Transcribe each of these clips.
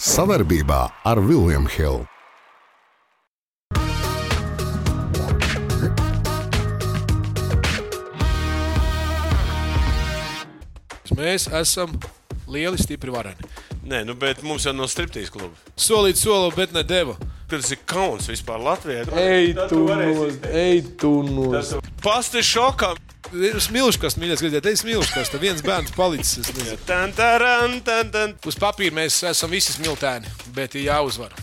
Savarbībā ar Vilniņu Hildu. Mēs esam lieli, stipri vareni. Nē, nu, bet mums jau no striptīs kluba. Solīt soli, bet ne deva. Tas ir kauns vispār Latvijā. Ej, tu izteikt. ej, tu nos. Pasti šokā. Ir smilškas, mīļais, gribēt, ej, smilškas. Tad viens bērns palicis. Tan, taran, tan, tan. Uz papīra mēs esam visi smiltēni, bet ir jāuzvar.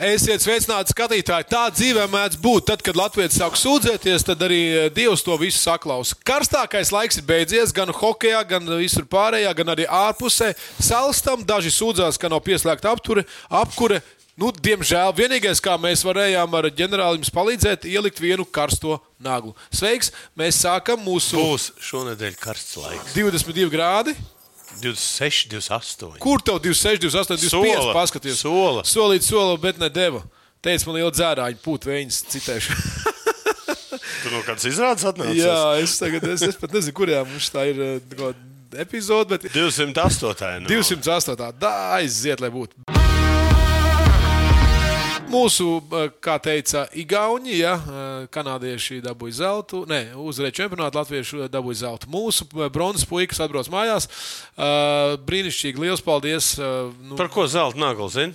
Esiet sveicināti, skatītāji. Tā dzīvē mēdz būt. Tad, kad Latvijas sāk sūdzēties, tad arī eh, Dievs to visu saklausa. Karstākais laiks ir beidzies gan hokeja, gan visur pārējā, gan arī ārpusē. Salstam daži sūdzās, ka nav pieslēgta apture, apkure. Nu, diemžēl vienīgais, kā mēs varējām ar ģenerāli jums palīdzēt, ielikt vienu karsto naglu. Sveiks! Mēs sākam mūsu Būs šonadēļ karsts laiks. 22 grādi. 26, 28. Kur tev 26, 28, 25? Sola. Paskaties, Sola. Solīt, sola, bet ne deva. Teica man liela dzērāņa, pūt vējas citēšu. Tu no kādas izrādes atnāci? Jā, es, tagad, es, es pat nezinu, kurā mums tā ir eh, epizode, bet 208. No. 208. Da, aiziet, lai būtu. Mūsu, eh, kā teica Igauni, ja, eh, kanādieši dabūja zeltu, ne, uzvarēja čempionātu, latvieši dabūja zeltu. Mūsu eh, bronzas puikas atbrauc mājās. Brīnišķīgi, liels paldies nu, Par ko zelta nagla zini?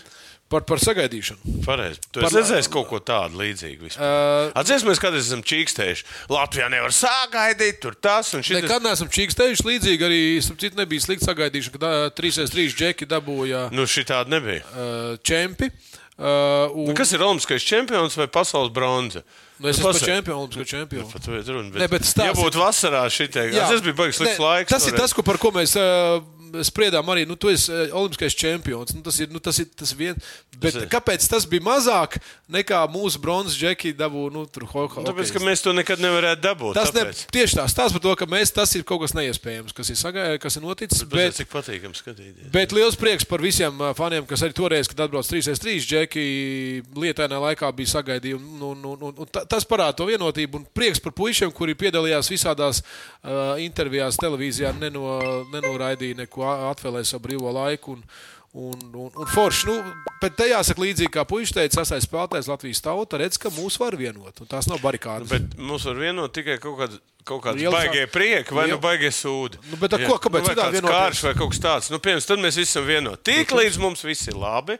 par, par sagaidīšanu. Pareizi. Tu Par- esi redzējis kaut ko tādu līdzīgu. Uh, Atcerieties, mēs kādreiz esam čīkstējuši. Latvijā nevar sagaidīt, tur tas un šis. Nekad neesam čīkstējuši līdzīgi. Arī, citu, nebija slikti sagaidīšana, kad 3-3 džeki dabūja Nu, šī tāda nebija. uh, čempi. Uh, un, Nu, kas ir Olimpiskais čempions vai pasaules bronza? nu, es Nu, esmu par pasaki. čempionu, Olimpisko čempionu. Par to ir runa. Bet, Ne, bet stāsti- ja būtu vasarā šī te, tas bija baigs slikts laiks. Tas ir tas, ko, par ko mēs uh, spriedām arī. Nu, tu esi uh, olimpiskais čempions. Nu, tas ir, nu, tas ir tas viens. Bet Tas ir- kāpēc tas bija mazāk nekā mūsu bronzas džeki dabūja? Nu, tur, ho, ho, Tāpēc, ka mēs to nekad nevarētu dabūt. Tas ne, tāpēc. tieši tā, stāsta par to, ka mēs, tas ir kaut kas neiespējams, kas ir, sagai, kas ir noticis. Bet, Bet, cik patīkami skatīties. Bet liels prieks par visiem uh, faniem, kas arī toreiz, kad atbrauc 3-3 džeki, lietainā laikā bija sagaidījumi. Un, un, un ta- tas parāda to vienotību. Un prieks par puišiem, kuri piedalījās visādās uh, intervijās, televīzijā, neno, nenoraidīja neko, a- atvēlēja savu brīvo laiku. Un, Un, un, un forši, nu, bet te jāsaka, līdzīgi kā puisis teica, sastais spēlētājs Latvijas tauta redz, ka mūs var vienot. Tās nav barikādas. Bet mums var vienot tikai kaut kāda. Kaut kāds Liels- baigie prieki vai Liel- nu baigie sūdi. Nu, bet ko- kāpēc Nu, kāds vienoties? karš vai kaut kas tāds? Nu, piemēram, tad mēs visi esam vienoti. Tik līdz mums viss ir labi.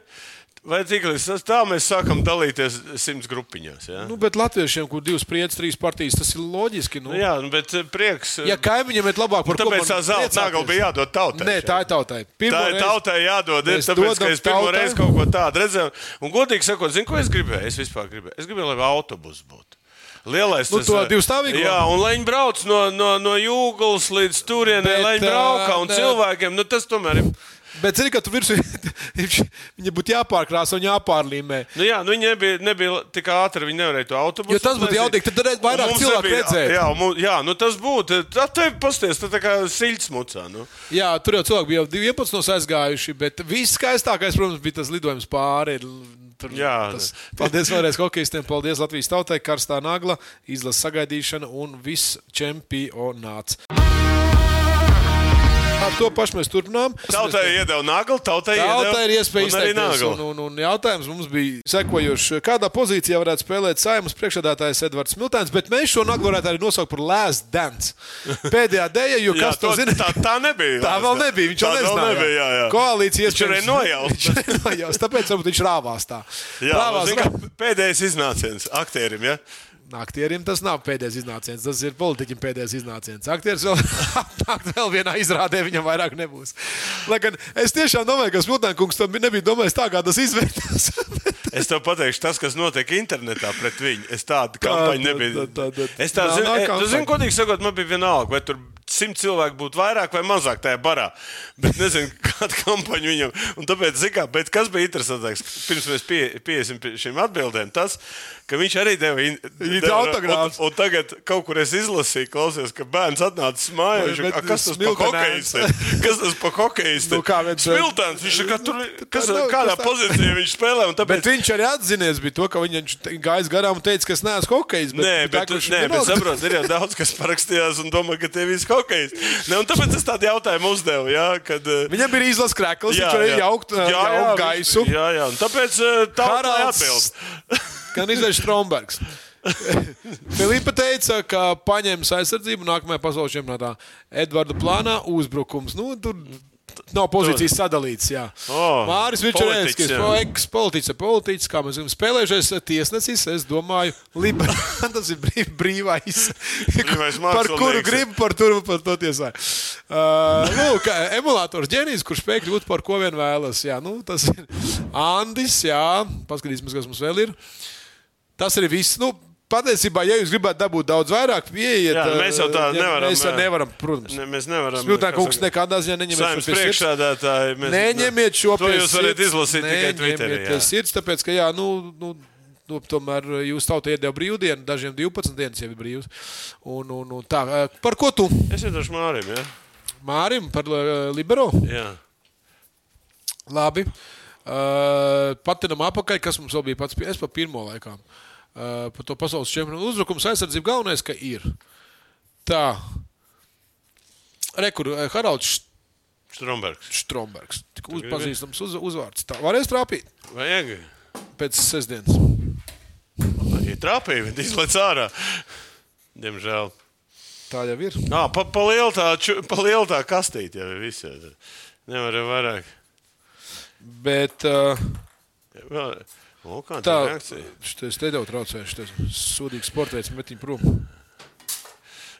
Vai tas tā mēs sākam dalīties simts grupiņās? Ja? Nu, bet latviešiem, kur divas spriedzes, trīs partijas, tas ir loģiski. Nu, Nu, jā, nu, bet eh, prieks. Ja kaimiņam ir labāk par ko Tāpēc man tā zelta nagla bija jādod tautai. Nē, tā ir tautai. Pirmo Tā ir tautai jādod. ir, Tāpēc, ka es pirmo tautai. reizi kaut ko tādu redzēju. Un, godīgi sakot, zinu, ko es gribēju. Es vispār gribēju. Es gribēju, lai autobus būtu. Lielais Nu, tas, to eh, divstāvīgo? Jā, un lai viņi brauc no, no, no jūglas līdz turienei, lai viņi braukā un ne. cilvēkiem. Nu, tas tomēr ir. Bet, zini, ka tu virsū viņa būtu jāpārkrāsa un jāpārlīmē. Nu, jā, nu, viņi nebija, nebija tik ātri, viņi nevarēja to autobusu. Jo tas būtu jaudīgi, tad varētu vairāk cilvēku nebija- redzēt. Jā, mums, jā, nu tas būtu. Tā tev pasties, tā, tā kā siļķis mucā. Nu. Jā, tur jau cilvēki bija jau 11 no aizgājuši, bet viss skaistākais, protams, bija tas lidojums pāri. Tur, Jā, tas, paldies vēlreiz hokeistiem, paldies Latvijas tautai, karstā nagla, izlases sagaidīšana un viss čempionāts. Ar to pašu mēs turpinām. Tautai iedeva naglu, tautai Tautai ir iespēja arī izteikties. Un, un, un jautājums mums bija sekojošs. Kādā pozīcijā varētu spēlēt saimnes priekšsēdētājs Edvards Smiltēns, bet mēs šo naglu varētu arī nosaukt par Last Dance. Pēdējā dēļa, jo Jā, kas to zina? Tā, tā nebija. Tā vēl nebija. Viņš jau nezināja. jā, jā. Koalīcija Viņš nojaust. Viņš varēja nojaust, tāpēc varbūt viņš rāvās tā. Jā, rāvās, zini, kā pēdējais iznāciens aktierim. Ja? Aktierim tas nav pēdējais iznāciens, tas ir politiķim pēdējais iznāciens. Aktieris vēl nākt vēl vienā izrādē, viņam vairāk nebūs. Lai gan es tiešām domāju, ka Smiltēnkungs tam nebija domājis tā, kā tas izvērtās. Es tev pateikšu, tas, kas notiek internetā pret viņu, es tādu kampaņu nebiju. Es tā Melnā zinu, e, kampaņa. zini, godīgi sakot, man bija vienalga, vai tur simt cilvēku būtu vairāk vai mazāk tajā barā. Bet nezinu, kāda kampaņa viņam. Un tāpēc, kā, bet kas bija interesantāks, pirms mēs pie, piesim pie šīm atbildēm, tas, ka viņš arī deva, in- deva autogrāfus. Un, un tagad kaut kur es izlasīju, klausies, ka bērns atnāca mājās. Bet Viņš, kas tas par ir? Kas tas par hokeistu? Nu, kā viens- Smiltens, viņš ka tur, kas, nav- kādā kas pozīcijā viņš spēlē. Tāpēc, Bet viņš arī atzinies, bija to, ka viņš gājis garām un teica, ka es neesmu hokejs. Nē, bet, tā, ka viņš nē, bet saprot, ir jau daudz, kas parakstījās un domā, ka tie visi kaut hokejs. Ne, un tāpēc es tādu jautājumu uzdevu. Jā, kad, eh, Viņam bija izlases krēkls, viņš varēja jaukt, jā, jaukt gaisu. Jā, jā, un tāpēc eh, tā ir atbilde. Gan izdevies Strombergs. Filipa teica, ka paņems aizsardzību nākamajā pasaules čempionātā. Edvarda plānā uzbrukums. Nu, tur nav pozīcijas sadalīts. Jā. O, Māris politiķis, Čerēnskis, jā. ekspolitiķis, politiķis, kā mēs zinām, spēlējušies tiesnesis. Es domāju, liber... tas ir brīv, brīvais. Brīvais par kuru gribu, par par to tiesāju. Uh, lūk, emulators ģēnijs, kurš spēj kļūt par ko vien vēlas. Jā, nu, tas ir Andis. Jā, paskatīsimies, kas mums vēl ir. Tas arī viss. Nu, Patiesībā, ja jūs gribētu dabūt daudz vairāk, pieiet. Jā, mēs jau tā ja, nevaram, Mēs jā. nevaram, protams. Ne, mēs nevaram. Smiltā kungs nekādā ziņā neņemiet šo pie sirds. priekšsēdētāji. mēs- Neņemiet šo To pie jūs varat sirds. izlasīt tikai Twitterī. Pie sirds, tāpēc, ka, jā, nu, nu, nu, tomēr jūs tautai iedeva brīvdienu, dažiem 12 dienas jau ir brīvs. Un, un, un tā, par ko tu? Es iedošu Mārim, jā. Mārim, par libero? jā. Labi. Uh, Patinam apakaļ, kas mums vēl bija pats. pie- Es pa pirmo laikām. Uh, par to pasaules čempionu uzbrukums aizsardzību galvenais, ka ir. Tā. Rekur, Haralds Strombergs. Strombergs. Tik uzpazīstams uz, uzvārds. Tā varēs trāpīt Vajag. pēc sestdienas. Ja trāpīja, tad izlaiž ārā. Diemžēl. Tā jau ir. Nā, pa, pa lielu tā, pa lielu tā kastīte jau ir visi. Nevar vairāk. Bet uh, Vēl- O, kā tā, tā reakcija? šitais te jau traucēju, šitais sūdīgs sports, met viņu prom.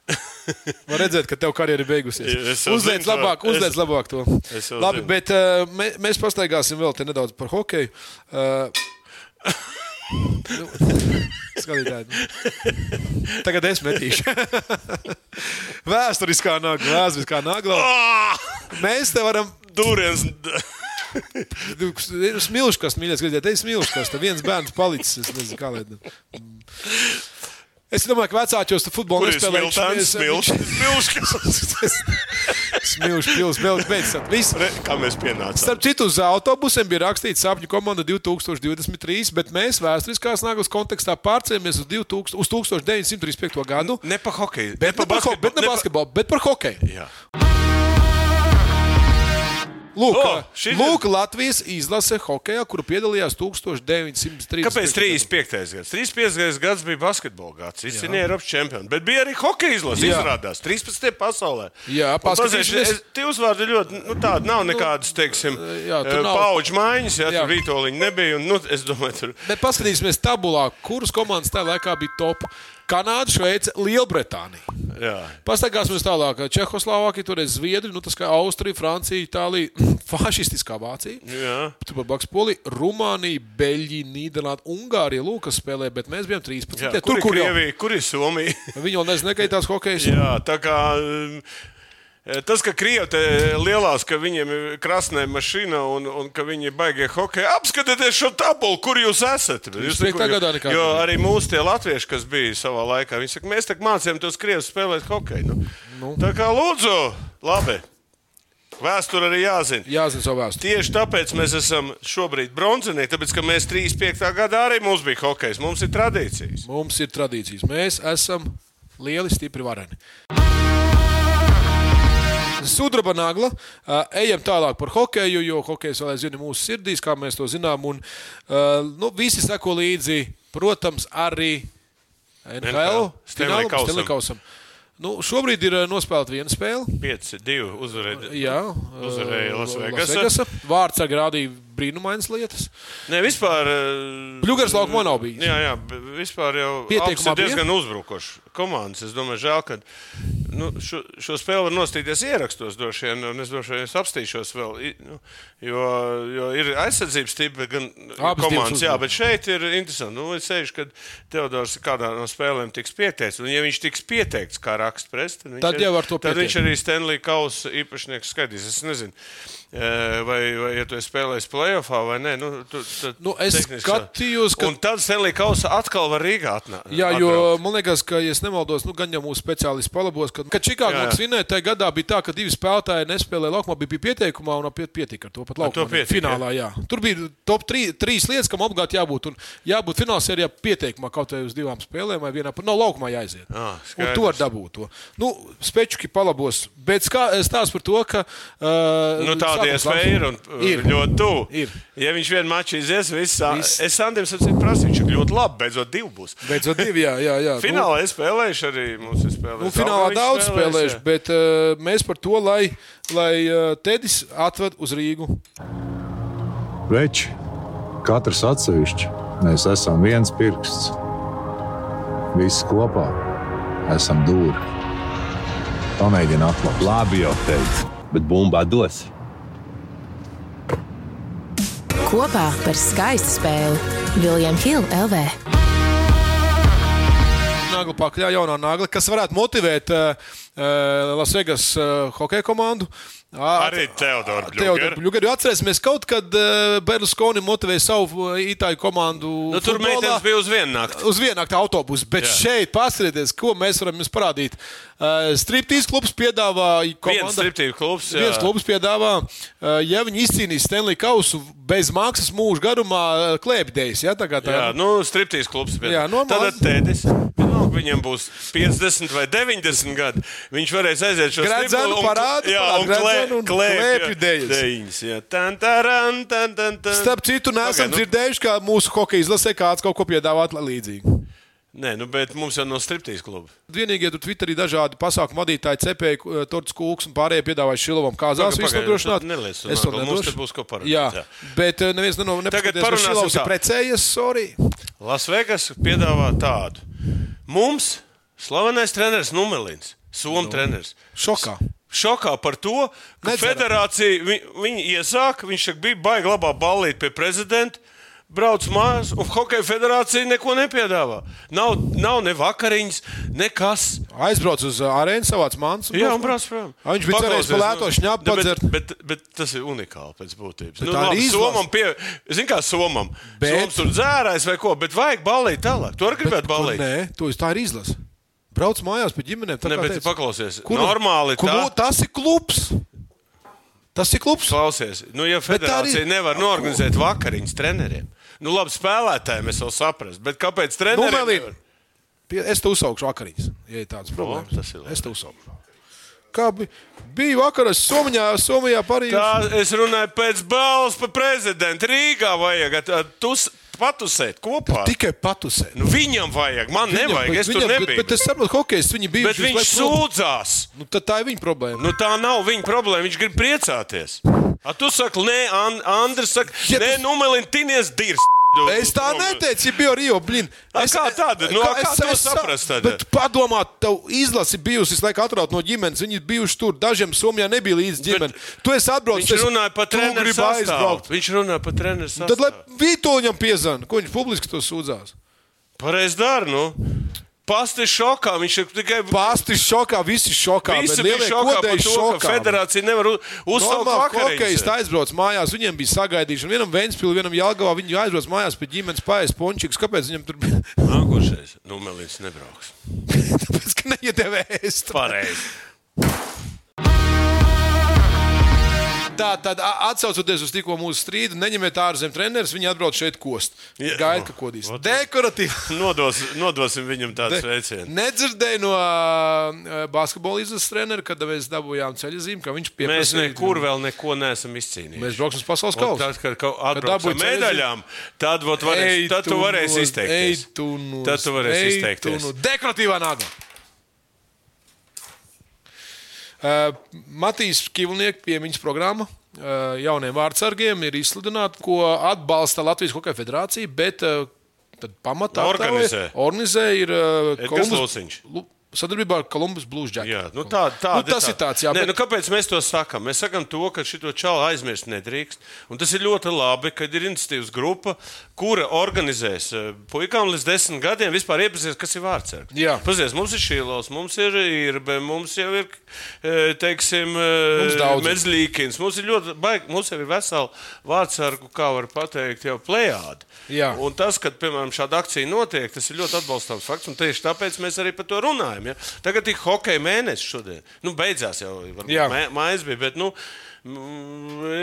Var redzēt, ka tev karjera ir beigusies. Es Uzliec labāk, es- uzliec labāk to. es Labi, zinu. bet uh, mē, mēs pastaigāsim vēl te nedaudz par hokeju. Uh, nu, Skatītāji. Tagad es metīšu. Vēsturiskā nagla, vēsturiskā nagla. Ah! Mēs te varam Dūriens. Smilškas, mīļais, redzēt, te ir smilškas. Tad viens bērns palicis. Es nezinu, kā lai. Es domāju, ka vecākos tur futbolu Kur ir nespēlē. smiltens? Smilškas. Smilšs pils, vēl beidzot. Kā mēs pienācām? Starp citu, uz autobusiem bija rakstīts sapņu komanda 2023, bet mēs vēsturiskās naglas kontekstā pārcēlamies uz, 2000, uz 1935. gadu. Ne pa hokeju. Bet ne par ho- bet ne basketbolu, bet par hokeju. Jā. Lūk, O, šī ir- lūk Latvijas izlase hokeja, kuru piedalījās 1930. Kāpēc 35. gads? 35. gads bija basketbola gads. Ir Eiropas čempioni. Bet bija arī hokeja izlase. Jā. Izrādās 13. pasaulē. Jā, Un paskatīsimies. paziņš, es- Tie uzvārdi ļoti nu, tādi nav nekādas, teiksim, jā, tur nav- pauģu maiņas. Jā. tur rītoliņi nebija. Un, nu, es domāju, tur. Bet paskatīsimies tabulā, kuras komandas tajā laikā bija top. Kanāda, Šveice, Lielbritānija. Jā. Pastaigāsimies tālāk. Čehoslovākija, toreiz Zviedrija, nu tas kā Austrija, Francija, Itālija, fašistiskā Vācija. Jā. Tur bija Baks, Polija, Rumānija, Beļģija, Nīderlanda, Ungārija, Lūkas spēlē, bet mēs bijām 13. Jā. Kur, tur, ir kur jau Krievija, kur ir Somija? viņi vēl nezina, ka ir tās hokejas. Jā, tā kā um, tas, ka Krievija te lielās, ka viņiem ir krasnē mašīna un, un ka viņi baigie hokeja, apskatieties šo tabulu, kur jūs esat. Jūs 35. neko- gadā nekāda jo arī mūsu tie latvieši, kas bija savā laikā, viņi saka, mēs mācījām tos krievus spēlēt hokeju. Nu. Nu. Tā kā lūdzu, labi. Vēsture arī jāzina. Jāzina savu vēsturi. Tieši tāpēc mēs esam šobrīd bronzinieki, tāpēc ka mēs 35. gadā arī mums bija hokejs, mums ir tradīcijas. Mums ir tradīcijas. Mēs esam lieli, stipri vareni. Sudraba nagla. Uh, ejam tālāk par hokeju, jo hokejs vēl aizvien ir mūsu sirdīs, kā mēs to zinām. Un, uh, nu, visi seko līdzi, protams, arī NHL NHL, Stanley finālam, Kausam. Stanley Kausam. Nu, šobrīd ir uh, nospēlēta viena spēle. 5, 2 uzvarēja. Jā, Uzvarēja. Lasvegasa. Vārds rādīja brīnumainas lietas. Nē, vispār. Bļugars laukumā nav bijis. Jā, jā, vispār jau Pieteikumā ir diezgan uzbrukošs komandas. Es domāju, žēl, ka nu, šo, šo spēli var nostīties ierakstos droši vien, un es droši vien apstīšos vēl. Nu, jo, jo ir aizsardzības tipi gan Abas komandas, jā, bet šeit ir interesanti. Nu, es sevišķi, kad Teodors kādā no spēlēm tiks pieteikts, un ja viņš tiks pieteikts kā raksts pres, tad, viņš Tad jau ar tad viņš arī Stanley Kausa īpašnieks skaitīs. Es nezinu, eh, vai, vai ja tu play playoffā vai nē? Nu, tu, tu, Nu, es skatījos, ka- Un tad Stanley Kausa atkal var Rīgā atnākt. Jā, jo man liekas, ka, ja es nemaldos, nu, gan jau mūsu speciālists palabos, ka, kad Čikāgā Jā, jā. mums vinēja, tajā gadā bija tā, ka divi spēlētāji nespēlēja laukumā, bija, pieteikumā un piet, pietika ar to pat laukumā. pietika, finālā, jā. Tur bija top trī, trīs lietas, kam obligāti jābūt. Un jābūt finālsērijā pieteikumā kaut vai uz divām spēlēm, vai vienā nav laukumā jāiziet. Ah, un to var dabūt. To. Nu, Spečuki palabos. Bet stāsts par to, ka. Uh, Nu, tāda iespēja ir un uh, Ir. ļoti tuvu. Ja viņš vienu maču izies, viss Viss. es Sandim prasīju, viņš ir ļoti labi, beidzot divi būs. Beidzot, divi, jā, jā. jā. Nu, Finālā es spēlēšu arī mums. Nu, finālā daudz spēlējuši, bet uh, mēs par to, lai, lai uh, Tedis atved uz Rīgu. Veči, katrs atsevišķi, mēs esam viens pirksts. Visi kopā esam dūri. Pamēģini atklāt. Labi jau teicu, bet bumba dos. Kopā par skaistu spēli Viljams Hilde LV. Nagla pakaļ, jaunā nagla, kas varētu motivēt uh, Lasvegas uh, hokeja komandu. Arī Teodora Teodoru Bļūgera. Bļugeru atcerēsimies, kaut kad uh, Berluskoni motivēja savu itāļu komandu. Nu, tur meitenes bija uz vienu nakti. Uz vienu nakti autobusu, bet Jā. Šeit paskatieties, ko mēs varam jums parādīt. Uh, Striptīs klubs piedāvā Viens komanda- striptīvu klubs. jā. Viens klubs piedāvā, uh, ja viņi izcīnīs Stanley Kausu bez maksas mūža garumā, klēpdējas. Ja, tā kā tā Jā, nu, striptīs klubs. bet Jā, normāli. Tad tētis, viņam būs 50 vai 90 gadi. Viņš varēs aiziet šo un- parādu, Jā, un klē, klēpju tan, tan. Starp citu, neesam Pagaid, nu, dzirdējuši, ka mūsu hokeja izlasē kāds kaut ko piedāvāt līdzīgu. Nē, nu, bet mums jau no striptīs kluba. Vienīgie tur Twitterī dažādi pasākumu vadītāji, cepēji, Torts Kūks un pārējie piedāvāja Šilovam kāzās visu pagaid, nodrošināt. neliec to Es to nākamo, mums nedošu. te būs ko parunāt, Jā, jā. bet eh, neviens neno- nepaskatās, ka Šilovs ir precējies, sorry. Lasvegas piedāvā tādu. Mums slavenais treneris Numelins, Somijas treneris. Šokā. Šokā par to, ka Nedzeram. federācija vi, viņi iesāka, viņš bija baigi labā ballīt pie prezidenta. Brauc mājās, un Hokeja federācija neko nepiedāvā. Nav, nav ne vakariņas, nekas. Aizbrauc uz uh, arēnu, savāc mans. Jā, un brauc prom. A, viņš bija cerējis pa lēto Nu, padzert. Bet, bet, bet tas ir unikāli pēc būtības. Bet Nu, ir labi, izlase. somam pie, zin kā somam. Bet- Bet... Soms tur dzērājs vai ko, bet vajag ballīt tālāk. Tu arī gribētu ballīt. Nē, to es tā ir izlase. Brauc mājās pie ģimenēm. tā Ne, bet teicu. paklausies. Kur- Normāli kur- tā. Tas ir klubs. Tas ir klubs. Klausies, nu, ja Bet federācija arī- nevar norganizēt vakariņas treneriem, nu, labi, spēlētājiem es vēl saprastu, bet kāpēc Nu, treneriem? Melīna, nevar? Es te uzsaukšu vakariņas, ja ir tādas problēmas. tas ir labi. es te uzsaukšu. Kā bija, bija vakaras Somijā, Somijā Parīzē. Tā es runāju pēc balvas par prezidentu. Rīgā vajag at- tu s- patusēt kopā. Tikai patusē. Nu, viņam vajag, man Viņam, nevajag, es tur viņam- nebiju. Bet, bet es saprotu, hokejs viņi bija. Bet viņš sūdzās. Nu, tā ir viņa problēma. Nu, tā nav viņa problēma. Viņš grib priecāties. A, tu saki, nē, An Andris saka, Ja nē, tas- nu, Melin, tinies dirst. Es tā neteicu, ja bija Rio. Blin. Es, kā tāda? Nu, a, kā to sa- saprast tad? Bet padomā, tev izlasi bijusi visu laiku atraut no ģimenes. Viņi bijuši tur. Dažiem Somijā nebija līdz ģimenei. Tu esi atbraucis. Viņš runāja par treneru aizbraukt. Viņš runāja par treneru sastāvu. Tad, lai Vitoļam piezvanītu, ko viņš publiski to sūdzās. Pareizi dara, nu. Pasti šokā, viņš ir tikai. Pāstis šokā, visi šokā. Visi bet bija šokā par to, ka šokā. federācija nevar u- uzsaukt Normāli, hokejs aizbrauc mājās, viņiem bija sagaidīšana. Vienam Vēnspilī, vienam Jālgavā, viņi aizbrauc mājās pie ģimenes paies pončiks. Kāpēc viņam tur bija? Nākošais. Nu, Melīns nebrauks. Tāpēc, ka neiedeva ēst. Pareizi. Tā tad, atcaucoties uz tikko mūsu strīdu, neņemiet ārzemju trenerus, viņi atbrauc šeit kost. Gaida, ka kodīs. Dekoratīvi. Nodos, nodosim viņam tādu sveicienu. Nedzirdēju no basketbola izlases trenera, kad mēs dabūjām ceļzīmi, ka viņš Mēs pieprasīja. nekur vēl neko neesam izcīnījuši. Mēs brauksim uz pasaules kausu. Tad, kad atbraucam medaļām, tad, varēs, tad tu varēsi izteikties. Tad tu varēsi izteikties. Dekoratīvā nagla. Uh, Matīs Kivlnieks piemiņas programma uh, jauniem vārdsargiem ir izsludināta, ko atbalsta Latvijas Hokeja federācija, bet tad pamatā Organizē. organizē ir. Lu- sadarbībā ar Columbus Blues Jacket. Jā, nu tā, tā, nu, tas ir tāds, jā. Nē, bet- nu kāpēc mēs to sakām? Mēs sakām to, ka šo čalu aizmirst nedrīkst. Un tas ir ļoti labi, ka ir iniciatīvas grupa, kura organizēs eh, puikām līdz desmit gadiem vispār iepazīties, kas ir vārdsargs. Jā. Pazies, mums ir šīlos, mums ir īrbe, mums jau ir, eh, teiksim, eh, Mums daudz ir. mezlīkins, mums ir ļoti baigi, mums jau ir vesela vārdsargu, kā var pateikt, jau plējādi. Jā. Un tas, ka, piemēram, šāda akcija notiek, tas ir ļoti atbalstāms fakts, un tieši tāpēc mēs arī par to runājam. Ja? Tagad ir hokeja mēnesis šodien. Nu, beidzās jau, varbūt mājas bija, bet, nu,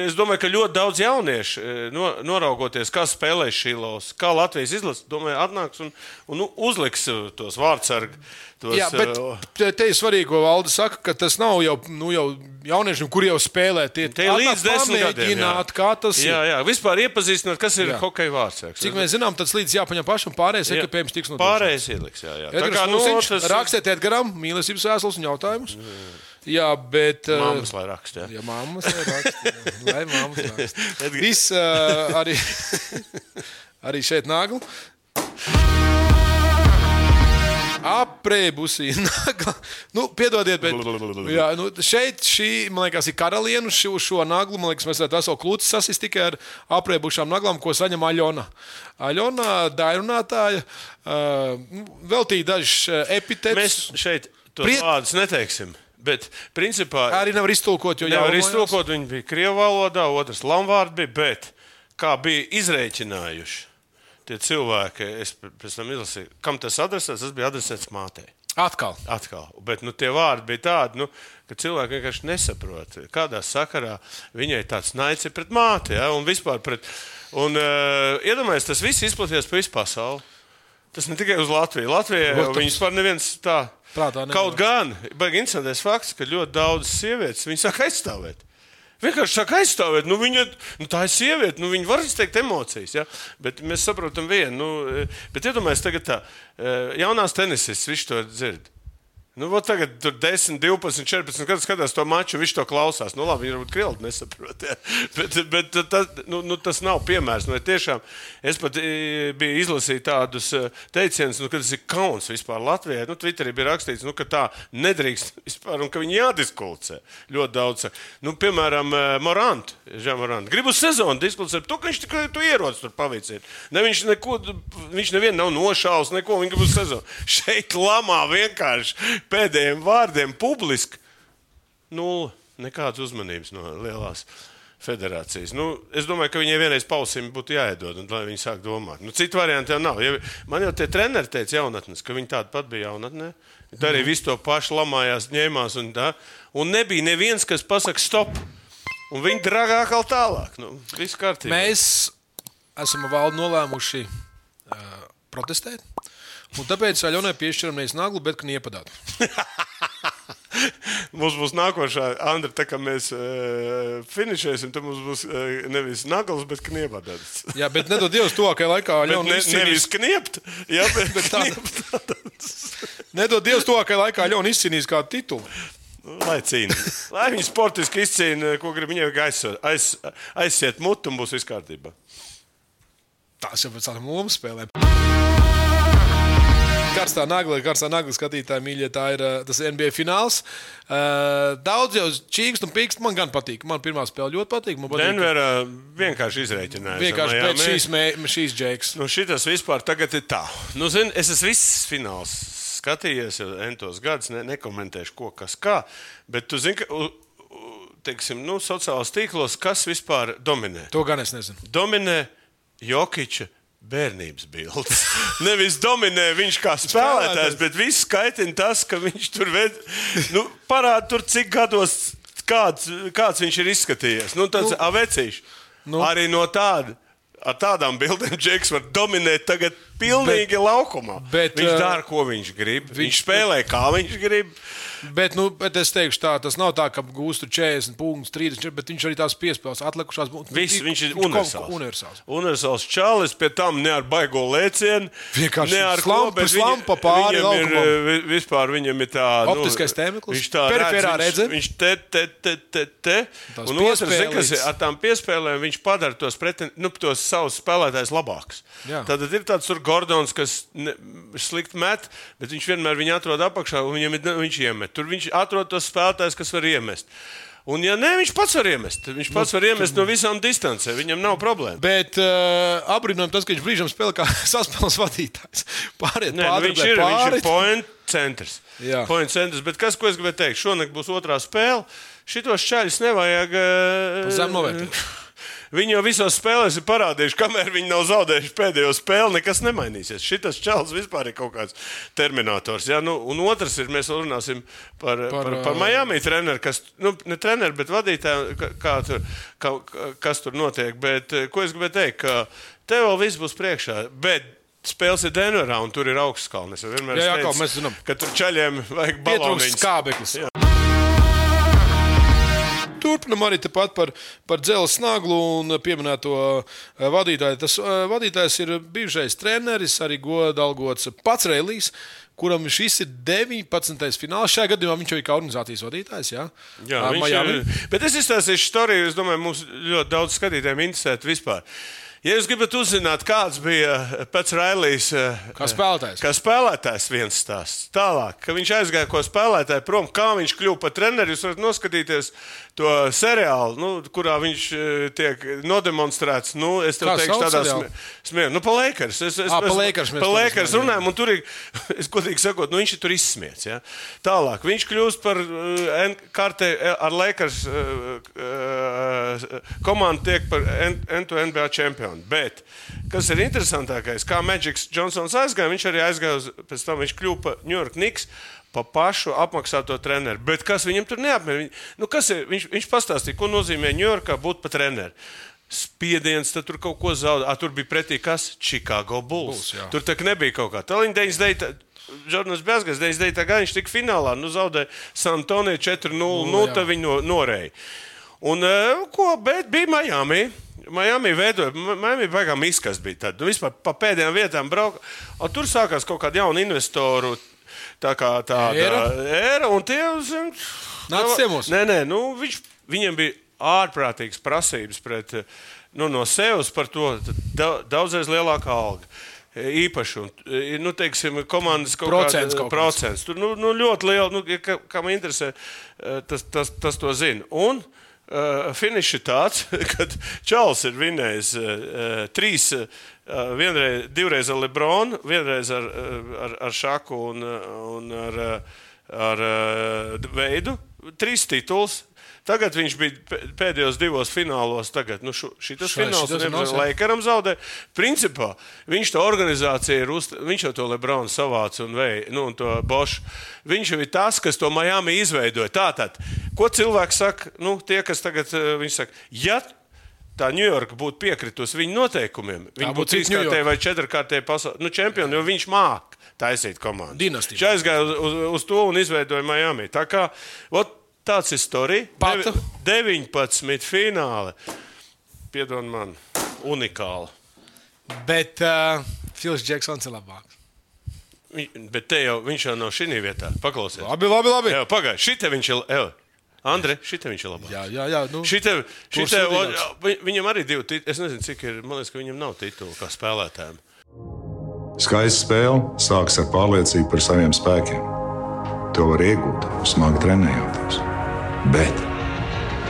es domāju, ka ļoti daudz jauniešu, no, noraugoties, kā spēlē šīlos, kā Latvijas izlase, domāju, atnāks un, un nu, uzliks eh, tos vārdsargus. Jā, bet te, te ir svarīgi, ko Valde saka, ka tas nav jau, nu, jau jauniešiem, kuri jau spēlē. Tie ir līdz desmit gadiem. jā. Kā tas Jā, ir. jā, vispār iepazīstināt, kas ir Jā. hokeja vārdsargs. Cik mēs zinām, tas līdz jāpaņem pašam pārējais Jā. ekipējums tiks no Pārējais ieliks, jā, jā. Tā Edgars kā, nu, Lūsiņš, tas rakstiet Edgaram mīlestības vēstules un jautājumus. Jā, bet. uh, Māmas, lai raksta. jā. Ja mammas vai raksta, jā. lai mammas raksta. Viss uh, arī, arī šeit nagla. Aprēbusī nagla. Nu, piedodiet, bet jā, nu, šeit šī, man liekas, ir karaliene šo, šo naglu. Man liekas, mēs varētu veselu klūci sasist tikai ar aprēbušām naglām, ko saņem Aļona. Aļona, dairunātāja, uh, veltīja dažus epitetus. Mēs šeit tos Prie- vārdus neteiksim. Bet, principā, Arī nevar iztulkot, jo nevar iztulkot. Viņi bija krievu valodā, otrs lamvārds bija. Bet kā bija izrēķinājuši tie cilvēki, es pēc tam izlasīju, kam tas adresēts, tas bija adresēts mātei. Atkal. Atkal. Bet nu, tie vārdi bija tādi, nu, ka cilvēki vienkārši nesaprot, kādā sakarā viņai tāds naids ir pret māti. Ja? Un vispār pret. Un, uh, iedomājieties, tas viss izplatījies pa visu pasauli. Tas ne tikai uz Latviju. Latvijā Protams. viņas var neviens tā. Prātā nevar. Kaut gan, baigi interesants fakts, ka ļoti daudzas sievietes viņu sāk aizstāvēt. Vienkārši sāk aizstāvēt. Nu, viņa, nu, tā ir sieviete, nu, viņa var izteikt emocijas. Ja? Bet mēs saprotam vienu. Nu, eh, bet iedomājieties, tagad tā eh, jaunās tenisistas, viņš to dzird. Nu, tagad tur 10, 12, 14 gadus skatās to maču, viņš to klausās. Nu, labi, viņš varbūt krīli nesaprot. Ja. Bet, bet tas, nu, nu, tas nav piemērs. Nu, tiešām, es pat e, biju izlasījis tādus e, teicienus, nu, ka tas ir kauns vispār Latvijai. Nu, Twitterī bija rakstīts, nu, ka tā nedrīkst vispār un ka viņi jādiskulcē ļoti daudz. Nu, piemēram, Morants. Gribu uz sezonu diskutēt, to, ka viņš tikai tu ierodas tur pavīcīt. Ne, viņš, neko, viņš nevienu nav nošaus, neko viņš grib uz sezonu. Šeit lamā vienkārši pēdējiem vārdiem publiski. Nu, nekādas uzmanības no lielās federācijas. Nu, es domāju, ka viņai vienreiz pausim būtu jāiedod, un lai viņi sāk domāt. Nu, citu variantu jau nav. Ja, man jau tie treneri teica, jaunatnes, ka viņi tādi pat bija jaunatnē. Tā arī visu to pašu lamājās, ņēmās. Un, tā, un nebija neviens, kas pasakā stop. Un viņi dragā atkal tālāk. Nu, viss kārtībā. Mēs esam valdi nolēmuši uh, protestēt. Un tāpēc Aļonai piešķiram nevis naglu, bet kniepadātu. Mums būs nākošā, Andra, tā kā mēs uh, finišēsim, tad mums būs uh, nevis nagls, bet kniebadats. Jā, bet nedod Dievs tuvākajā laikā Bet Aļona ne, izcīnīs. nevis kniept, jā, bet, Bet kniept. Nedod Dievs tuvākajā laikā Aļona izcīnīs kādu titulu. Nu, Lai cīnās. Lai viņi sportiski izcīnītu, ko grib viņai aiz, aiz, aiziet mutu un būs viss kārtībā. Tās jau pēc tādām lomu spēlēm. Karstā nagla, karstā nagla skatītāji, mīļie, tā ir uh, tas NBA fināls. Uh, daudz jau čīkst un pīkst. Man gan patīk. Man pirmā spēle ļoti patīk. Patīk Denverā vienkārši izreikināja. vienkārši pēc šīs, mē, šīs džeks. Nu, šitas vispār tagad ir tā. Nu, zin, es esmu viss fināls skatījies, jau entos gadus, ne, nekomentēšu, ko kas kā. Bet tu zini, ka teiksim, nu, sociālajos tīklos, kas vispār dominē? To gan es nezinu. Dominē Jokiča bērnības bildes. Nevis dominē viņš kā spēlētājs, bet viss skaitina tas, ka viņš tur ved, nu, parāda, tur, cik gados kāds, kāds viņš ir izskatījies. Nu, tāds nu, avecīšs. nu. Arī no tāda. Ar tādām bildēm Džeks var dominēt tagad pilnīgi bet, laukumā. bet, viņš ā, dara, ko viņš grib. Viņš- viņš spēlē, kā viņš grib. Bet, nu, bet es teikšu, tā tas nav tā, ka gūstu 40 punktus, 30, bet viņš arī tās piespēles atlikušās. Viss, viņš ir kaut- universāls. universāls. Universāls čalis, pie tam ne ar baigo lēcienu. Vienkārši ne ar bet slampa pāri viņam ir, eh, vi- vispār viņam ir tā. Optiskais tēmeklis, Viņš tā periferā redz, viņš, viņš te, te, te, te, te. Tās Un otrs, kas ir ar tām piespēlēm, viņš padara tos, preten, nu, tos savus spēlētājus labākus. Tad ir tāds Gordons, kas ne, slikti met, bet viņš vienmēr viņu atrod apakšā un viņam ir, viņš iemet. Tur viņš atrod tos spēlētājus, kas var iemest. Un, ja nē, viņš pats var iemest. Viņš pats var iemest no visām distancēm. Viņam nav problēma. Bet uh, apbrīnojam tas, ka viņš brīžiem spēlē kā saspēles vadītājs. Pāriet, Nē, nu, viņš, ir, viņš pāri. ir point centrs. Jā. Point centrs. Bet kas, ko es gribēju teikt? Šonakt būs otrā spēle. Šitos čaļus nevajag. Uh, Zem novērtēt. Viņi jau visās spēlēs ir parādījuši, kamēr viņi nav zaudējuši pēdējo spēli, nekas nemainīsies. Šis čels vispār ir kaut kāds terminators. Ja? Nu, un otrs ir, mēs runāsim par, par, Par, par, Miami treneru, kas, nu, ne treneru, bet vadītāju, kā, kā tur, kā, kas tur notiek. Bet, eh, ko es gribēju teikt, ka tev vēl viss būs priekšā. Bet, Spēles ir Denverā, un tur ir augsts kalns. Es vienmēr Jā, jā, teicu, Kalp, mēs zinām. ka tur ceļiem vajag baloniņus. skābeklis. Jā. Turpinam arī tepat par, par dzelzceļa snaglu un pieminēto eh, vadītāju. Tas eh, vadītājs ir bijušais treneris, arī godalgots pats Reilijas, kuram šis ir 19. fināls. Šajā gadījumā viņš jau ir kā organizācijas vadītājs. Jā, Jā, Ā, viņš Miami. ir. Bet es izstāstīšu storiju. Es domāju, mums ļoti daudz skatītājiem interesē vispār. Ja jūs gribat uzzināt, kāds bija pēc Railijas, Kā spēlētājs. kā spēlētājs viens stāsts, tālāk, ka viņš aizgāja ko spēlētāju prom, kā viņš kļuva par treneru, jūs varat noskatīties to seriālu, nu, kurā viņš eh, tiek nodemonstrēts. Nu, es tev Kā teikšu, tādā smieklā, nu, pa Lakers. Es, es, Ā, pa es- Lakers mēs pa par to Lakers runājam, un tur ir, es godīgi sakot, nu, viņš ir tur izsmiets. Ja? Tālāk, viņš kļūst par uh, N- kārtē ar Lakers uh, uh, komandu, tiek par N- N2 NBA čempionu. Bet, kas ir interesantākais, kā Magics Johnsons aizgāja, viņš arī aizgāja uz, pēc tam viņš kļuva par New York Knicks. Pa pašu apmaksāto treneru. Bet kas viņam tur neapmierina? Nu, viņš, viņš pastāstīja, ko nozīmē Ņujorkā būt par treneru. Spiediens, tad tur kaut ko zaudēja. Tur bija pretī kas? Chicago Bulls. Bulls, tur tā nebija kaut kā. Tā viņa 99. Jordans Bezgas 99. gadā viņš tika finālā, nu zaudēja San Antonio 4-0, nu jā. tā viņi no, norēja. Un eh, ko, bet bija Miami. Miami veidoja, Miami beigām izkas bija tad. Nu, vispār pa pēdējām vietām brauka. Un tur sākās kaut kāda jauna investoru. Tā kā tāda Ēra? ēra, un tie zin, Nāc ciemos. Nē, nē, nu, viņš, viņiem bija ārprātīgas prasības pret, nu, no sevis par to da, daudzreiz lielāka alga. Īpaši, un, nu, teiksim, komandas kaut Procents kāda- kaut procents. Tur nu, nu, ļoti liela, nu, kam interesē, e, tas, tas, tas to zina. Un uh, finišs ir tāds, ka Čāls ir vinējis uh, trīs, uh, vienreiz, divreiz ar Lebronu, vienreiz ar, ar, ar Šaku un, un ar, ar Veidu. Trīs tituls. Tagad viņš bija pē- pēdējos divos finālos. Tagad, nu, šo, šitas Šai- fināls jā. Laikaram zaudē. Principā viņš to organizāciju ir uz, viņš jau to Lebronu savāca un, vei, nu, un to Bošu. Viņš jau ir tas, kas to Miami izveidoja. Tātad, ko cilvēks saka, nu, tie, kas tagad, eh, viņš saka, ja tā Ņujorka būtu piekritusi viņu noteikumiem, viņa būtu trīskārtēji vai četrkārtēji pasaules nu, čempioni, jo viņš māk taisīt komandu. Dinastija. Viņš aizgāja uz, uz, uz to un izveidoja Miami. Tā kā, ot, tāds ir storija. Pata. Devi- 19 fināli. Piedod man, unikāli. Bet uh, Fils Džeksons ir labāks. Bet te jau viņš jau nav šī vietā. Paklausies. Labi, labi. labi. Jā, pagaidi. Šitā viņš ir. Evo. Andri, šitā viņš ir labāk. Jā, jā, jā. Nu, ir līdzīgs? vi- viņam arī divi tituli. Es nezinu, cik ir. Man liekas, ka viņam nav titulu kā spēlētājiem. Skaista spēle sākas ar pārliecību par saviem spēkiem. To var iegūt, smagi trenējoties. Bet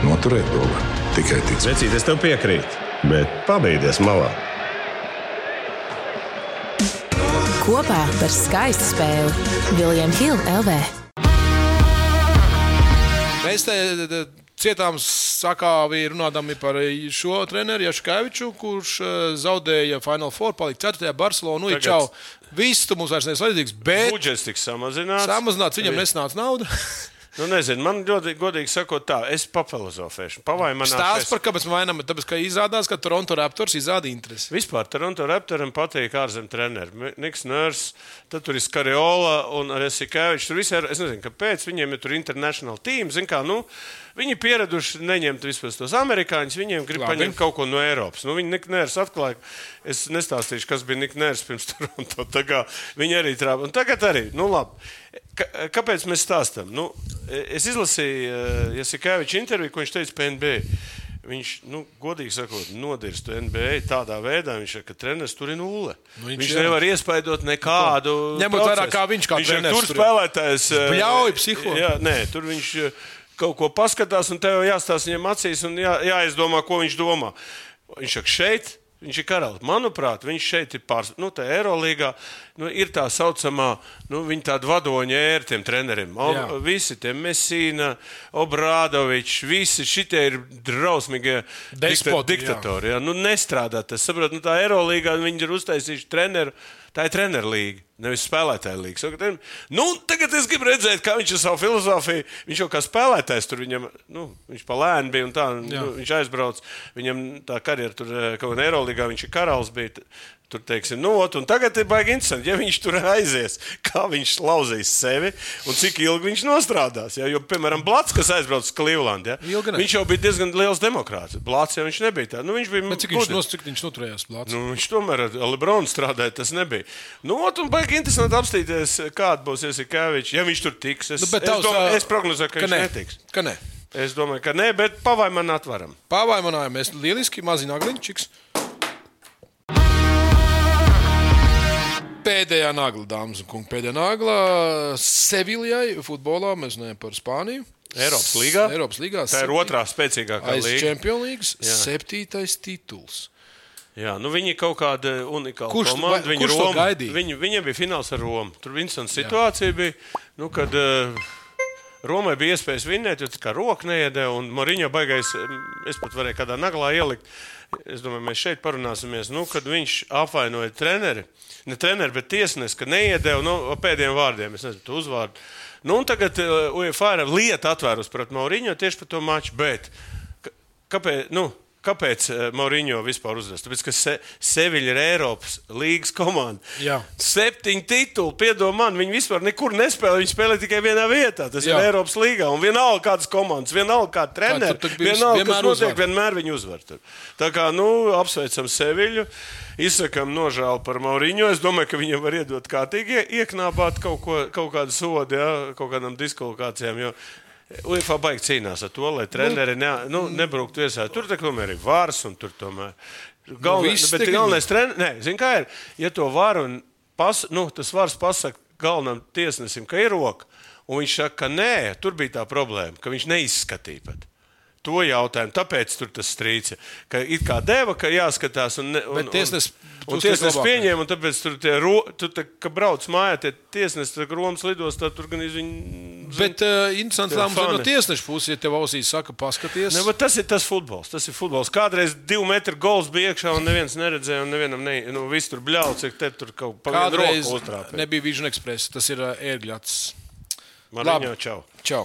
noturēt to var tikai ticēt. Vecīt, es tev piekrītu, bet pabeigties malā. Kopā par skaistu spēli Viljams Hilde LV. Mēs te cietām sakāvi runādami par šo treneru Jaškeviču, kurš eh, zaudēja Final Four, palika 4. Barcelonā. Nu, Tagad- čau, viss tu mums vairs neesi vajadzīgs, bet Budžets tiks samazināts. samazināts viņam nesanāca nauda. Nu, nezinu, man ļoti godīgi sakot, tā, es papilozofēšu. Pavāju man Stāsts par kāpēc vainam, tāpēc, ka izrādās, ka Toronto Raptors izrāda interesi. Vispār Toronto Raptoram patīk ārzemju treneri. Niks Nērs, tad tur ir Skariola un Resikevičs. Tur viss ir, es nezinu, kāpēc viņiem ir tur international team. Zin kā, nu, viņi pieraduši neņemt vispār tos amerikāņus, viņiem grib Labi. paņemt kaut ko no Eiropas. Nu, viņi Nik Nērs atklāja, es nestāstīšu, kas bija Nik Nērs pirms Toronto. Tā kā Viņi arī trāpa. Un tagad arī, nu labi. Ka, kāpēc mēs stāstām? Nu, es izlasīju uh, Jasikeviča interviju, ko viņš teica par NBA. Viņš, nu, godīgi sakot, nodirst NBA tādā veidā, viņš ka treneris tur ir nulle. Nu, viņš viņš nevar iespaidot nekādu. Ņemot vērā, kā viņš kā viņš treneris tur spēlētājs. eh, Bļauj, psiho. Jā, nē, tur viņš. Kaut ko paskatās, un tev jāstāsta viņam acīs un jā, jāizdomā, ko viņš domā. Viņš saka, šeit Viņš ir karalis. Manuprāt, viņš šeit ir pārsvarā. Nu, tā Eirolandā nu, ir tā saucamā, nu, viņa tāda vadoņa ēra tiem treneriem. O, Jā. visi tie Mesīna, Obradovičs, visi šitie ir drausmīgie Despoti, dikta, diktatori. Jā. Nu, nestrādā tas. Saprot, nu, tā Eirolandā viņi ir uztaisījuši treneru. Tā ir treneru līnija, nevis spēlētāja ten- Nu, tagad es gribu redzēt, kā viņš ar savu filozofiju, viņš jau kā spēlētājs tur viņam, nu, viņš pa lēni bija un tā, nu, viņš aizbrauc. Viņam tā karjera tur, eh, kaut kādā Eirolandā, viņš ir karalis. Bija, Tur teiksim, nu, ot, un tagad ir baigi interesanti, ja viņš tur aizies, kā viņš lauzīs sevi un cik ilgi viņš nostrādās. Ja? Jo, piemēram, Blats, kas aizbrauca uz Cleveland, ja? Ne. viņš jau bija diezgan liels demokrāts. Blats jau viņš nebija tāds. Nu, viņš bija Bet cik viņš, nos, cik viņš noturējās plāts? Nu, viņš tomēr ar Lebronu strādāja, tas nebija. Nu, ot, un baigi interesanti apstīties, kāda būs Jasikevičs, ja viņš tur tiks. Es, Nu, es, tavs, domāju, es prognozēju, ka, ka viņš nē. netiks. Ka nē. Es domāju, ka nē, bet pavai man atveram. Pāvaimanājāmies lieliski, mazi nagliņčiks. Pēdējā nagla, dāmas un kungi, pēdējā nagla Seviljai futbolā. Mēs runājam par Spāniju. Eiropas līgā? Eiropas līgā. Tā ir otrā spēcīgākā līnija. Champions League septītais tituls. Jā, nu viņi kaut kāda unikāla Kurš komanda. Viņi kurš Roma-? Viņi, viņiem bija fināls ar Romu. Tur viens situācija bija, nu, kad uh, Romai bija iespējas vinnēt, jo tā kā roka neiedēja, un Mariņo baigais, mm, es pat varēju kādā naglā ielikt. Es domāju, mēs šeit parunāsimies, nu, kad viņš apvainoja treneri. Ne treneri, bet tiesnesi, ka neiedēja no nu, pēdējiem vārdiem. Es nezinu, uzvārdu. Nu, un tagad uh, UEFA ir lieta atvērus pret Mauriņo tieši par to maču. Bet kāpēc? Nu, Kāpēc uh, Mauriņo vispār uzvest? Tāpēc, ka Se Seviļa ir Eiropas līnijas komanda. Jā. Septiņi tituli, piedod man, viņi vispār nekur nespēlē. Viņi spēlē tikai vienā vietā. Tas Jā. Ir Eiropas līnija. Un vienalga kādas komandas, vienalga kāda treneri, tur bija vienalga kas notiek, uzvar. vienmēr viņi uzvar. Tur. Tā kā nu, apsveicam Seviļu, izsakam nožēlu par Mauriņo. Es domāju, ka viņam var iedot kārtīgi ie- ieknābāt kaut, ko, kaut kādu sodu, ja, kaut kādām diskvalifikācijām. Jo UEFA baigi cīnās ar to, lai treneri ne, nu, nebrauktu viesā. Tur tomēr ir vārs un tur tomēr. Galvenais, viss bet galvenais treneris, nē, zini, kā ir, ja to var un pas, nu, tas vars pasaka galvenam tiesnesim, ka ir roka, un viņš saka, ka nē, tur bija tā problēma, ka viņš neizskatīja pat. To jautājumu, tāpēc tur tas strīds. ir. Ka it kā deva, ka jāskatās, un, un, Bet tiesnesis un, un labāk. pieņēma, un tāpēc tur tie, ro, tu, tā, ka brauc mājā, tie tiesnesis, tā, Romas lidostā, tur gan viņi. Bet uh, interesants lēmums ir no tiesneša puses, ja tev ausīs saka, paskaties. Ne, tas ir tas futbols. Tas ir futbols. Kādreiz divu metru gols bija iekšā, un neviens neredzēja, un nevienam ne, nu, viss tur bļauj, cik te tur kaut Kādreiz uztrāpīja. nebija Vision Express, tas ir uh, ērgļats. Man Labi. viņa čau. Čau!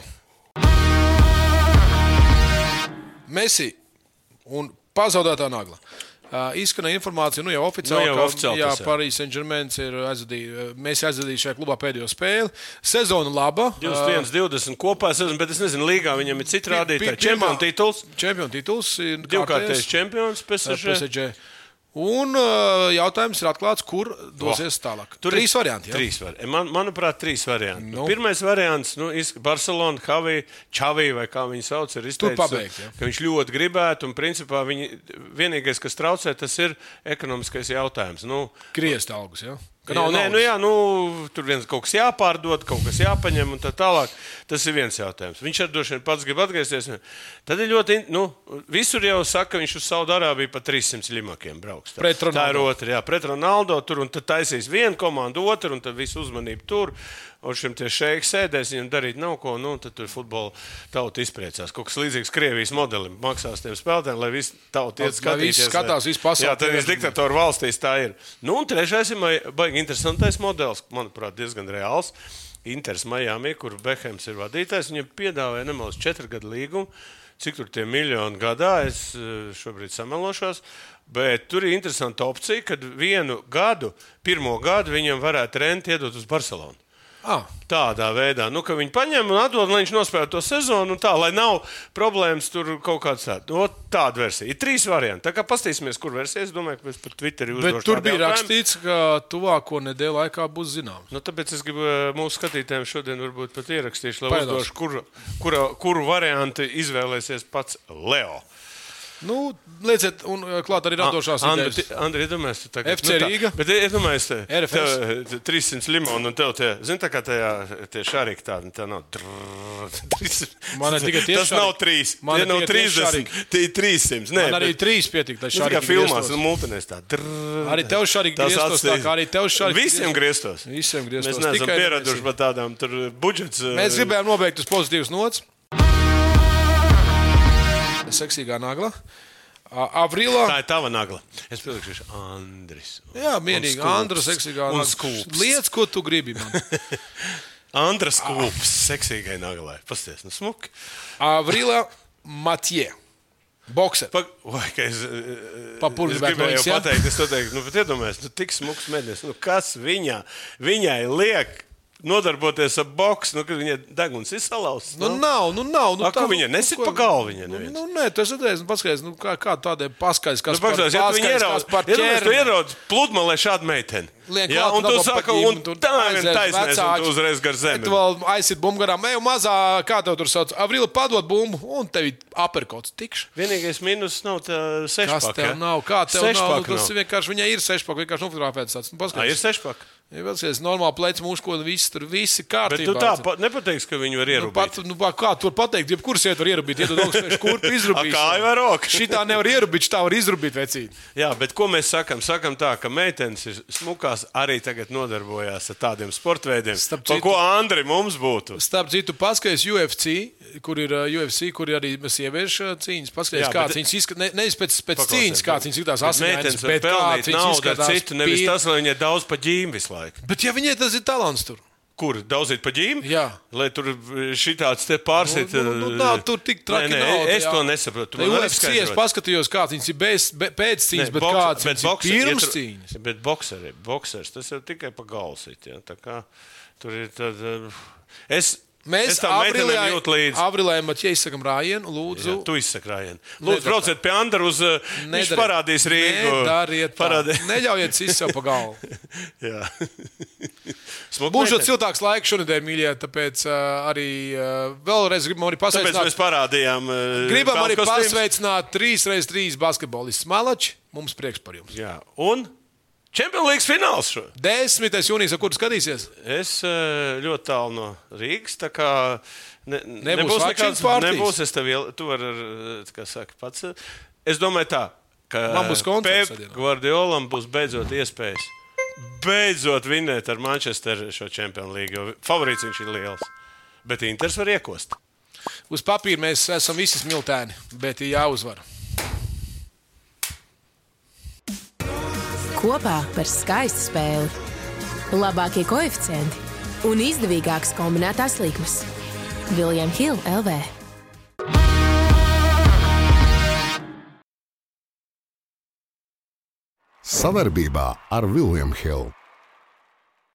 Messi un pazaudētā nagla. Uh, izskanēja informācija, nu jau oficiāli, Nu jau oficiāli jā. Paris Saint-Germain ir aizvadījis, mēs aizvadījām šajā klubā pēdējo spēli. Sezona laba. 21, 20 kopā, es nezinu, bet es nezinu, līgā viņam ir pi- pirmā- Čempionu tituls, Čempionu tituls. divkārtais čempions, uh, PSG. PSG. Un uh, jautājums ir atklāts, kur dosies tālāk. Tur trīs varianti. Jā? Trīs vari. Man, manuprāt, trīs varianti. Nu. Pirmais variants, nu, Barcelona, Havija, Čavija vai kā viņi sauc, ir izteicis, pabeigt, jā. ka viņš ļoti gribētu. Un, principā, viņi, vienīgais, kas traucē, tas ir ekonomiskais jautājums. Nu, Griezt algus. Ja? Nav nē, nu, jā, nu, tur viens kaut kas jāpārdod, kaut kas jāpaņem un tā tālāk. Tas ir viens jautājums. Viņš droši vien pats grib atgriezties. Tad ir ļoti, nu, visur jau saka, ka viņš uz Saudārābiju pa 300 limakiem brauks. Tā, tā ir otra, jā, pret Ronaldo tur un tad taisīs vienu komandu, otru un tad visu uzmanību tur. Un šim tie šeiks sēdēs, viņam darīt nav ko, nu, tad tur futbola tauta izpriecās. Kaut kas līdzīgs Krievijas modelim maksās tiem spēlētājiem, lai visi tauta iet Lai skatīties. skatās, visi pasauli Jā, tad viss diktatoru valstīs tā ir. Nu, un trešais ir baigi interesantais modelis, manuprāt, diezgan reāls. Inters Miami, kur Behems ir vadītājs, viņam piedāvāja nemaldos četru gadu līgumu. Cik tur tie miljoni gadā, es eh, šobrīd samelošos. Bet tur ir interesanta opcija, ka vienu gadu, pirmo gadu viņam varētu renti iedot uz Barcelonu. Ah, Tādā veidā, nu, ka viņi paņem un atdod, lai viņš nospēlētu to sezonu, tā, lai nav problēmas tur kaut kāds tāds. No, tāda versija. Ir trīs varianti. Tā kā paskatīsimies, kur versija. Es domāju, ka mēs par Twitterī bet uzdošu tur bija rakstīts, ka tuvāko nedēļu laikā būs zināms. Nu, tāpēc es gribu eh, mūsu skatītājiem šodien varbūt pat ierakstīšu, lai Paidos. uzdošu, kur, kura, kuru variantu izvēlēsies pats Leo. Nu, lieciet, un uh, klāt arī radošās idejas. Andri, iedomājies, tu tagad. FC tā, Rīga. Bet iedomājies, te, RFS. tev 300 limonu un tev tie, zini, tā kā tajā, tie šarīgi tādi, tā nav. Trrr, 300. Man ir tikai tie Tas nav šariki. 3. Man Tie nav tikai tie 30. šariki. Tie ir 300. Nē, Man arī bet- trīs pietika. Tas kā filmās, un multinēs tā. Arī tev šarīgi Tas grieztos, tā kā arī tev šarīgi Visiem grieztos. Visiem grieztos. Mēs neesam pieraduši par tādām tur budžets. Mēs gribējām nobeigt uz pozitīvas nots. Seksīgā nagla. A- Avrilā. Tā ir tava nagla. Es pielikšu, Andris. Jā, mierīgi. Andra seksīgā nagla. Lietas, ko tu gribi. man. Andras kūps, seksīgai naglai. Pasties, nu smuki. Avrilā Matjē. Gribētu gribēju noiks, jau pateikt, es to teiktu, nu, bet iedomājieties, nu, tik smuks mednis, nu, kas viņā, viņai liek nodarboties ar boksu, nu, kad viņai deguns ir salauzts. Nu, nav, nu, nav. Nu, A, ko viņa nesit pa galvu, viņa Nu, nu, nē, tas ir redzējis, nu, paskaties, nu, kā, kā tādiem paskaidrs, kas Nu, paskatās, ja tu viņu ierauc, par iedomājies, tu ķermeni. ierauc pludmalē šādu meiteni. Liek Jā, un tu ģim, un tu tā un vecāki. tu uzreiz gar Tu zemi. vēl aizsit bumbu garām, ej, mazā, kā tev tur sauc, Avrila padod bumbu, un tev ir aperkots tikš. Vienīgais mīnus nav tā Kas sešpaka. tev ja? nav? Kā tev nav? Sešpaka Nu, tas ir vienkārši, viņai ir sešpaka, vienkārši nofotografēts tāds. Nu, Ā, ir sešpaka. ja paskaties, normāli plecs mūžkoda, viss tur, viss ir Bet kārtībā. tu tā pa- nepateiksi, ka viņu var Nu, ierūpēt. pat, nu, kā tur pateikt, jebkurš iet var ierubīt, iedod augstu kurpu izrubīt. A, kāju vai roku? Šitā nevar ierubīt, šitā var izrubīt vecīt. Jā, bet ko mēs sakām? Sakām tā, ka meitenes ir smukās, arī tagad nodarbojās ar tādiem. Starp Par ko Andri mums būtu? Starp citu, paskaties UFC, kur ir uh, UFC, kur ir arī sieviešu uh, cīņas. Paskaties, kāds bet- viņas izskatās. Ne, nevis pēc, pēc cīņas, kāds viņas izskatās Bet Meitenes var bet kāds viņas izskatās. citu, nevis pie- tas, lai viņai daudz pa ģīm visu laiku. Bet ja viņai tas ir talants tur. Kur daudzīt pa ģīm? Jā. Lai tur šitāds te pārsit. Nu, nu, nu, nav tur tik traki Nē, nē, nauda, es jā. to nesaprotu. Tu Te man vari UFC es paskatījos, kāds viņas ir bez, be, pēc cīņas, Nē, bet boks- kāds bet viņas ir bokseri pirms cīņas. Bet bokseri, boksers, tas jau tikai pa galsit. Ja? Tā kā tur ir tad. uh, Es, Mēs tam meitenēm jūtu līdzi. Avrilē Maķē izsakam rājienu, lūdzu. Jā, tu izsaki rājienu. Lūdzu, Nedariet brauciet pie Andra uz. uh, Viņš parādīs Rīgu. Nedariet tā. Parādī... Neļaujiet sist sev pa galvu. Jā. Būs meitene. siltāks laiks šonadēļ, mīļie, tāpēc uh, arī uh, vēlreiz gribam arī Tāpēc pasveicināt. mēs parādījām. uh, Gribam arī pasveicināt 3x3 basketbolistu Malači. Mums prieks par jums. Jā, un Champions League fināls šo. 10. jūnijas, ar kuru skatīsies? Es eh, ļoti tālu no Rīgas. tā kā Ne, Nebūs vakcīnas partijas? Nebūs. Es tev jau tur varu saka, pats. eh, Es domāju, tā, ka Man būs Pep šodien. Guardiolam būs beidzot iespējas. Beidzot vinēt ar Manchesteru šo Champions League. jo Favorīts viņš ir liels. Bet Inters var iekost. Uz papīra mēs esam visi smiltēni, bet jāuzvar. Kopā par skaistu spēli. Labākie koeficienti un izdevīgākas kombinētās likmes. Viljams Hilde LV. Savarbībā ar Vilniņu Hildu.